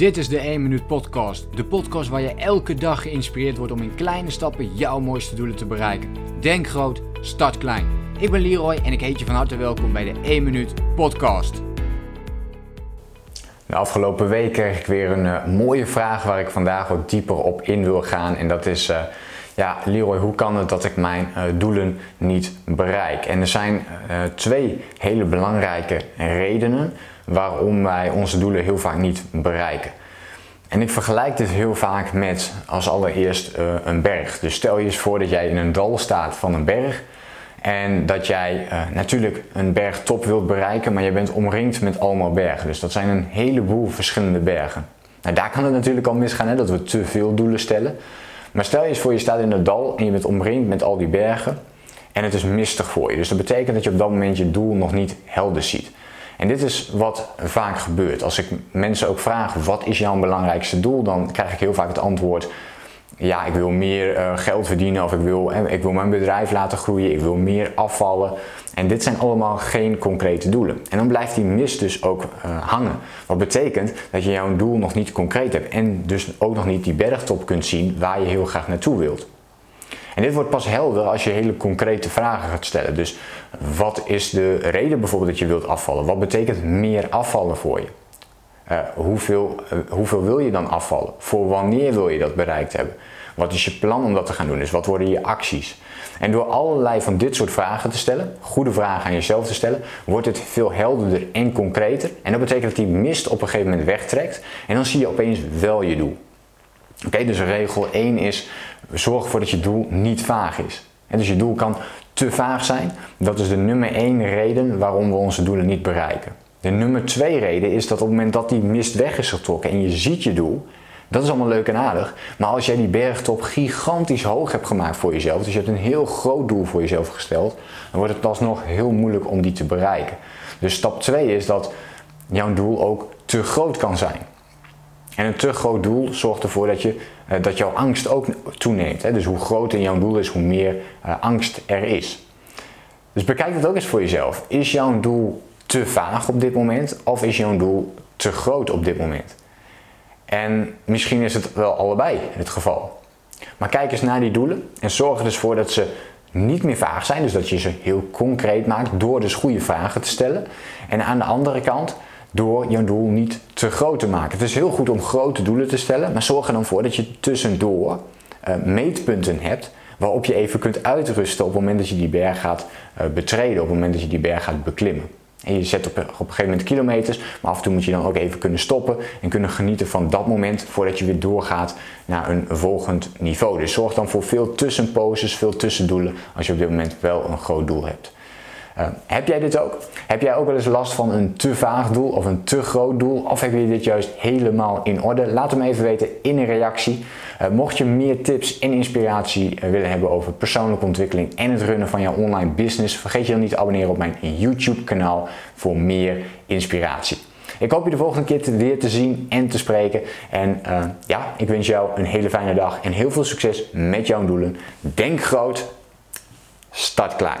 Dit is de 1 Minuut Podcast. De podcast waar je elke dag geïnspireerd wordt om in kleine stappen jouw mooiste doelen te bereiken. Denk groot, start klein. Ik ben Leroy en ik heet je van harte welkom bij de 1 Minuut Podcast. De afgelopen week kreeg ik weer een uh, mooie vraag waar ik vandaag wat dieper op in wil gaan. En dat is, uh, ja, Leroy, hoe kan het dat ik mijn uh, doelen niet bereik? En er zijn twee hele belangrijke redenen waarom wij onze doelen heel vaak niet bereiken. En ik vergelijk dit heel vaak met als allereerst uh, een berg. Dus stel je eens voor dat jij in een dal staat van een berg en dat jij uh, natuurlijk een bergtop wilt bereiken, maar je bent omringd met allemaal bergen. Dus dat zijn een heleboel verschillende bergen. Nou, daar kan het natuurlijk al misgaan hè, dat we te veel doelen stellen. Maar stel je eens voor je staat in een dal en je bent omringd met al die bergen en het is mistig voor je. Dus dat betekent dat je op dat moment je doel nog niet helder ziet. En dit is wat vaak gebeurt. Als ik mensen ook vraag wat is jouw belangrijkste doel, dan krijg ik heel vaak het antwoord ja, ik wil meer uh, geld verdienen of ik wil, eh, ik wil mijn bedrijf laten groeien, ik wil meer afvallen. En dit zijn allemaal geen concrete doelen. En dan blijft die mis dus ook uh, hangen. Wat betekent dat je jouw doel nog niet concreet hebt en dus ook nog niet die bergtop kunt zien waar je heel graag naartoe wilt. En dit wordt pas helder als je hele concrete vragen gaat stellen. Dus wat is de reden bijvoorbeeld dat je wilt afvallen? Wat betekent meer afvallen voor je? Uh, hoeveel, uh, hoeveel wil je dan afvallen? Voor wanneer wil je dat bereikt hebben? Wat is je plan om dat te gaan doen? Dus wat worden je acties? En door allerlei van dit soort vragen te stellen, goede vragen aan jezelf te stellen, wordt het veel helderder en concreter. En dat betekent dat die mist op een gegeven moment wegtrekt. En dan zie je opeens wel je doel. Oké, dus regel 1 is zorg ervoor dat je doel niet vaag is. En dus je doel kan te vaag zijn. Dat is de nummer 1 reden waarom we onze doelen niet bereiken. De nummer 2 reden is dat op het moment dat die mist weg is getrokken en je ziet je doel, dat is allemaal leuk en aardig. Maar als jij die bergtop gigantisch hoog hebt gemaakt voor jezelf, dus je hebt een heel groot doel voor jezelf gesteld, dan wordt het alsnog heel moeilijk om die te bereiken. Dus stap 2 is dat jouw doel ook te groot kan zijn. En een te groot doel zorgt ervoor dat, je, uh, dat jouw angst ook toeneemt. Dus hoe groter jouw doel is, hoe meer uh, angst er is. Dus bekijk het ook eens voor jezelf. Is jouw doel te vaag op dit moment of is jouw doel te groot op dit moment? En misschien is het wel allebei het geval. Maar kijk eens naar die doelen en zorg er dus voor dat ze niet meer vaag zijn. Dus dat je ze heel concreet maakt door dus goede vragen te stellen. En aan de andere kant door je doel niet te groot te maken. Het is heel goed om grote doelen te stellen, maar zorg er dan voor dat je tussendoor uh, meetpunten hebt waarop je even kunt uitrusten op het moment dat je die berg gaat uh, betreden, op het moment dat je die berg gaat beklimmen. En je zet op, op een gegeven moment kilometers, maar af en toe moet je dan ook even kunnen stoppen en kunnen genieten van dat moment voordat je weer doorgaat naar een volgend niveau. Dus zorg dan voor veel tussenposes, veel tussendoelen als je op dit moment wel een groot doel hebt. Uh, heb jij dit ook? Heb jij ook wel eens last van een te vaag doel of een te groot doel? Of heb je dit juist helemaal in orde? Laat me even weten in een reactie. Uh, mocht je meer tips en inspiratie uh, willen hebben over persoonlijke ontwikkeling en het runnen van jouw online business, vergeet je dan niet te abonneren op mijn YouTube kanaal voor meer inspiratie. Ik hoop je de volgende keer weer te zien en te spreken. En ja, ik wens jou een hele fijne dag en heel veel succes met jouw doelen. Denk groot, start klein.